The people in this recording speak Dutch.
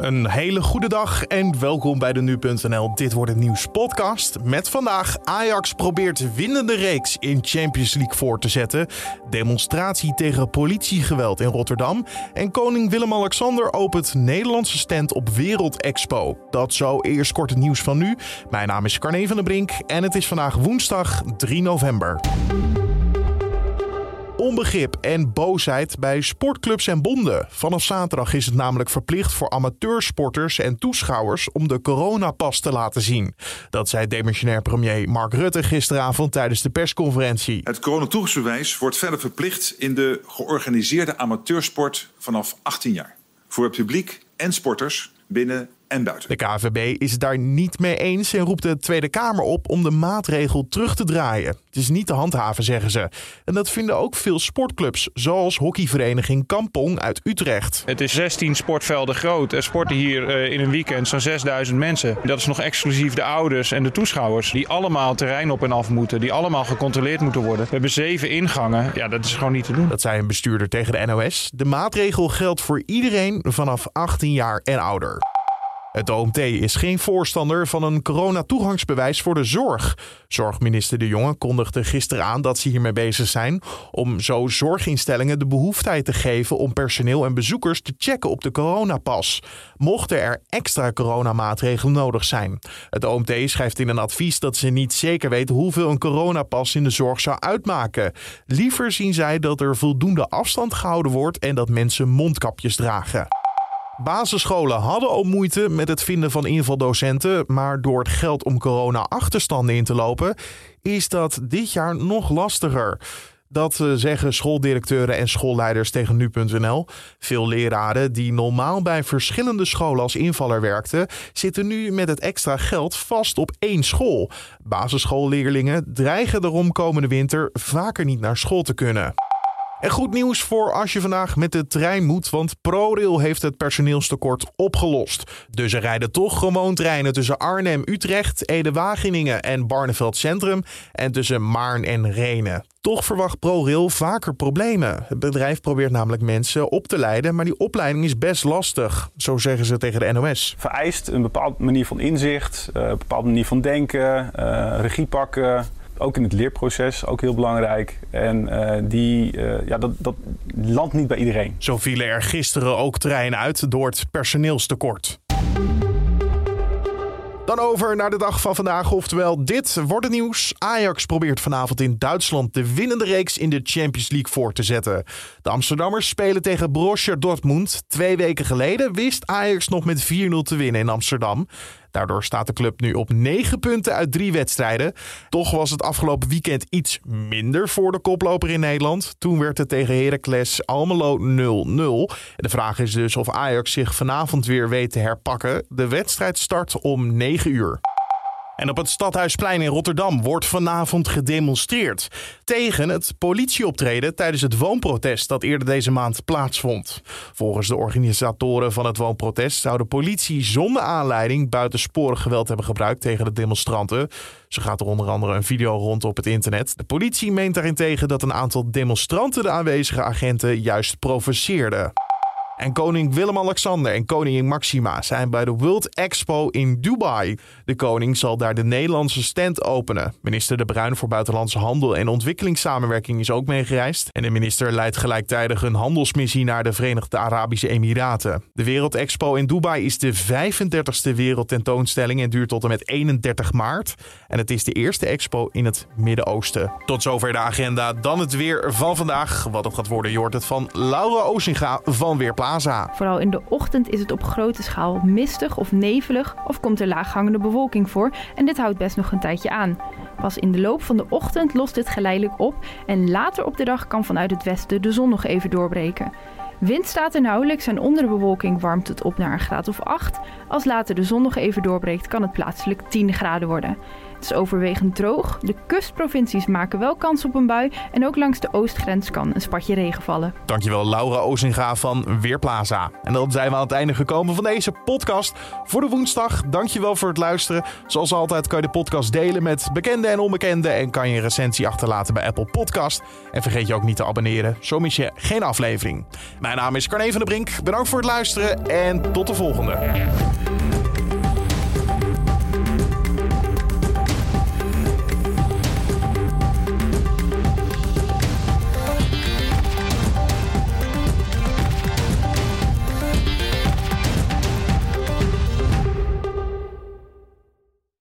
Een hele goede dag en welkom bij de Nu.nl Dit wordt het nieuws podcast. Met vandaag Ajax probeert winnende reeks in Champions League voor te zetten. Demonstratie tegen politiegeweld in Rotterdam. En koning Willem-Alexander opent Nederlandse stand op Wereld Expo. Dat zo eerst kort het nieuws van nu. Mijn naam is Carne van der Brink en het is vandaag woensdag 3 november onbegrip en boosheid bij sportclubs en bonden. Vanaf zaterdag is het namelijk verplicht voor amateursporters en toeschouwers om de coronapas te laten zien. Dat zei demissionair premier Mark Rutte gisteravond tijdens de persconferentie. Het coronatoegangsbewijs wordt verder verplicht in de georganiseerde amateursport vanaf 18 jaar. Voor het publiek en sporters binnen en buiten. De KVB is het daar niet mee eens en roept de Tweede Kamer op om de maatregel terug te draaien. Het is niet te handhaven, zeggen ze. En dat vinden ook veel sportclubs, zoals hockeyvereniging Kampong uit Utrecht. Het is 16 sportvelden groot. Er sporten hier eh, in een weekend zo'n 6000 mensen. Dat is nog exclusief de ouders en de toeschouwers, die allemaal terrein op en af moeten, die allemaal gecontroleerd moeten worden. We hebben zeven ingangen. Ja, dat is gewoon niet te doen. Dat zei een bestuurder tegen de NOS. De maatregel geldt voor iedereen vanaf 18 jaar en ouder. Het OMT is geen voorstander van een coronatoegangsbewijs voor de zorg. Zorgminister De Jonge kondigde gisteren aan dat ze hiermee bezig zijn om zo zorginstellingen de behoefte te geven om personeel en bezoekers te checken op de coronapas. Mochten er extra coronamaatregelen nodig zijn. Het OMT schrijft in een advies dat ze niet zeker weten hoeveel een coronapas in de zorg zou uitmaken. Liever zien zij dat er voldoende afstand gehouden wordt en dat mensen mondkapjes dragen. Basisscholen hadden al moeite met het vinden van invaldocenten, maar door het geld om corona-achterstanden in te lopen, is dat dit jaar nog lastiger. Dat eh, zeggen schooldirecteuren en schoolleiders tegen nu.nl. Veel leraren die normaal bij verschillende scholen als invaller werkten, zitten nu met het extra geld vast op één school. Basisschoolleerlingen dreigen daarom komende winter vaker niet naar school te kunnen. En goed nieuws voor als je vandaag met de trein moet, want ProRail heeft het personeelstekort opgelost. Dus er rijden toch gewoon treinen tussen Arnhem, Utrecht, Ede-Wageningen en Barneveld Centrum en tussen Maarn en Renen. Toch verwacht ProRail vaker problemen. Het bedrijf probeert namelijk mensen op te leiden, maar die opleiding is best lastig. Zo zeggen ze tegen de NOS. Vereist een bepaalde manier van inzicht, eh, een bepaalde manier van denken, uh, regie pakken ook in het leerproces, ook heel belangrijk. En uh, die, uh, ja, dat, dat landt niet bij iedereen. Zo vielen er gisteren ook treinen uit door het personeelstekort. Dan over naar de dag van vandaag. Oftewel, dit wordt het nieuws. Ajax probeert vanavond in Duitsland de winnende reeks in de Champions League voor te zetten. De Amsterdammers spelen tegen Borussia Dortmund. Twee weken geleden wist Ajax nog met 4-0 te winnen in Amsterdam. Daardoor staat de club nu op 9 punten uit drie wedstrijden. Toch was het afgelopen weekend iets minder voor de koploper in Nederland. Toen werd het tegen Heracles Almelo 0-0. De vraag is dus of Ajax zich vanavond weer weet te herpakken. De wedstrijd start om 9 uur. En op het Stadhuisplein in Rotterdam wordt vanavond gedemonstreerd tegen het politieoptreden tijdens het woonprotest dat eerder deze maand plaatsvond. Volgens de organisatoren van het woonprotest zou de politie zonder aanleiding buitensporig geweld hebben gebruikt tegen de demonstranten. Ze gaat er onder andere een video rond op het internet. De politie meent daarentegen dat een aantal demonstranten de aanwezige agenten juist provoceerden. En koning Willem-Alexander en koningin Maxima zijn bij de World Expo in Dubai. De koning zal daar de Nederlandse stand openen. Minister De Bruin voor Buitenlandse Handel en Ontwikkelingssamenwerking is ook meegereisd. En de minister leidt gelijktijdig een handelsmissie naar de Verenigde Arabische Emiraten. De Wereld Expo in Dubai is de 35ste wereldtentoonstelling en duurt tot en met 31 maart. En het is de eerste expo in het Midden-Oosten. Tot zover de agenda. Dan het weer van vandaag. Wat het gaat worden, je het van Laura Ozinga van Weerplaats. Vooral in de ochtend is het op grote schaal mistig of nevelig of komt er laaghangende bewolking voor en dit houdt best nog een tijdje aan. Pas in de loop van de ochtend lost dit geleidelijk op en later op de dag kan vanuit het westen de zon nog even doorbreken. Wind staat er nauwelijks en onder de bewolking warmt het op naar een graad of 8. Als later de zon nog even doorbreekt kan het plaatselijk 10 graden worden. Het is overwegend droog. De kustprovincies maken wel kans op een bui. En ook langs de oostgrens kan een spatje regen vallen. Dankjewel Laura Ozinga van Weerplaza. En dan zijn we aan het einde gekomen van deze podcast voor de woensdag. Dankjewel voor het luisteren. Zoals altijd kan je de podcast delen met bekenden en onbekenden. En kan je een recensie achterlaten bij Apple Podcast. En vergeet je ook niet te abonneren. Zo mis je geen aflevering. Mijn naam is Carne van der Brink. Bedankt voor het luisteren en tot de volgende.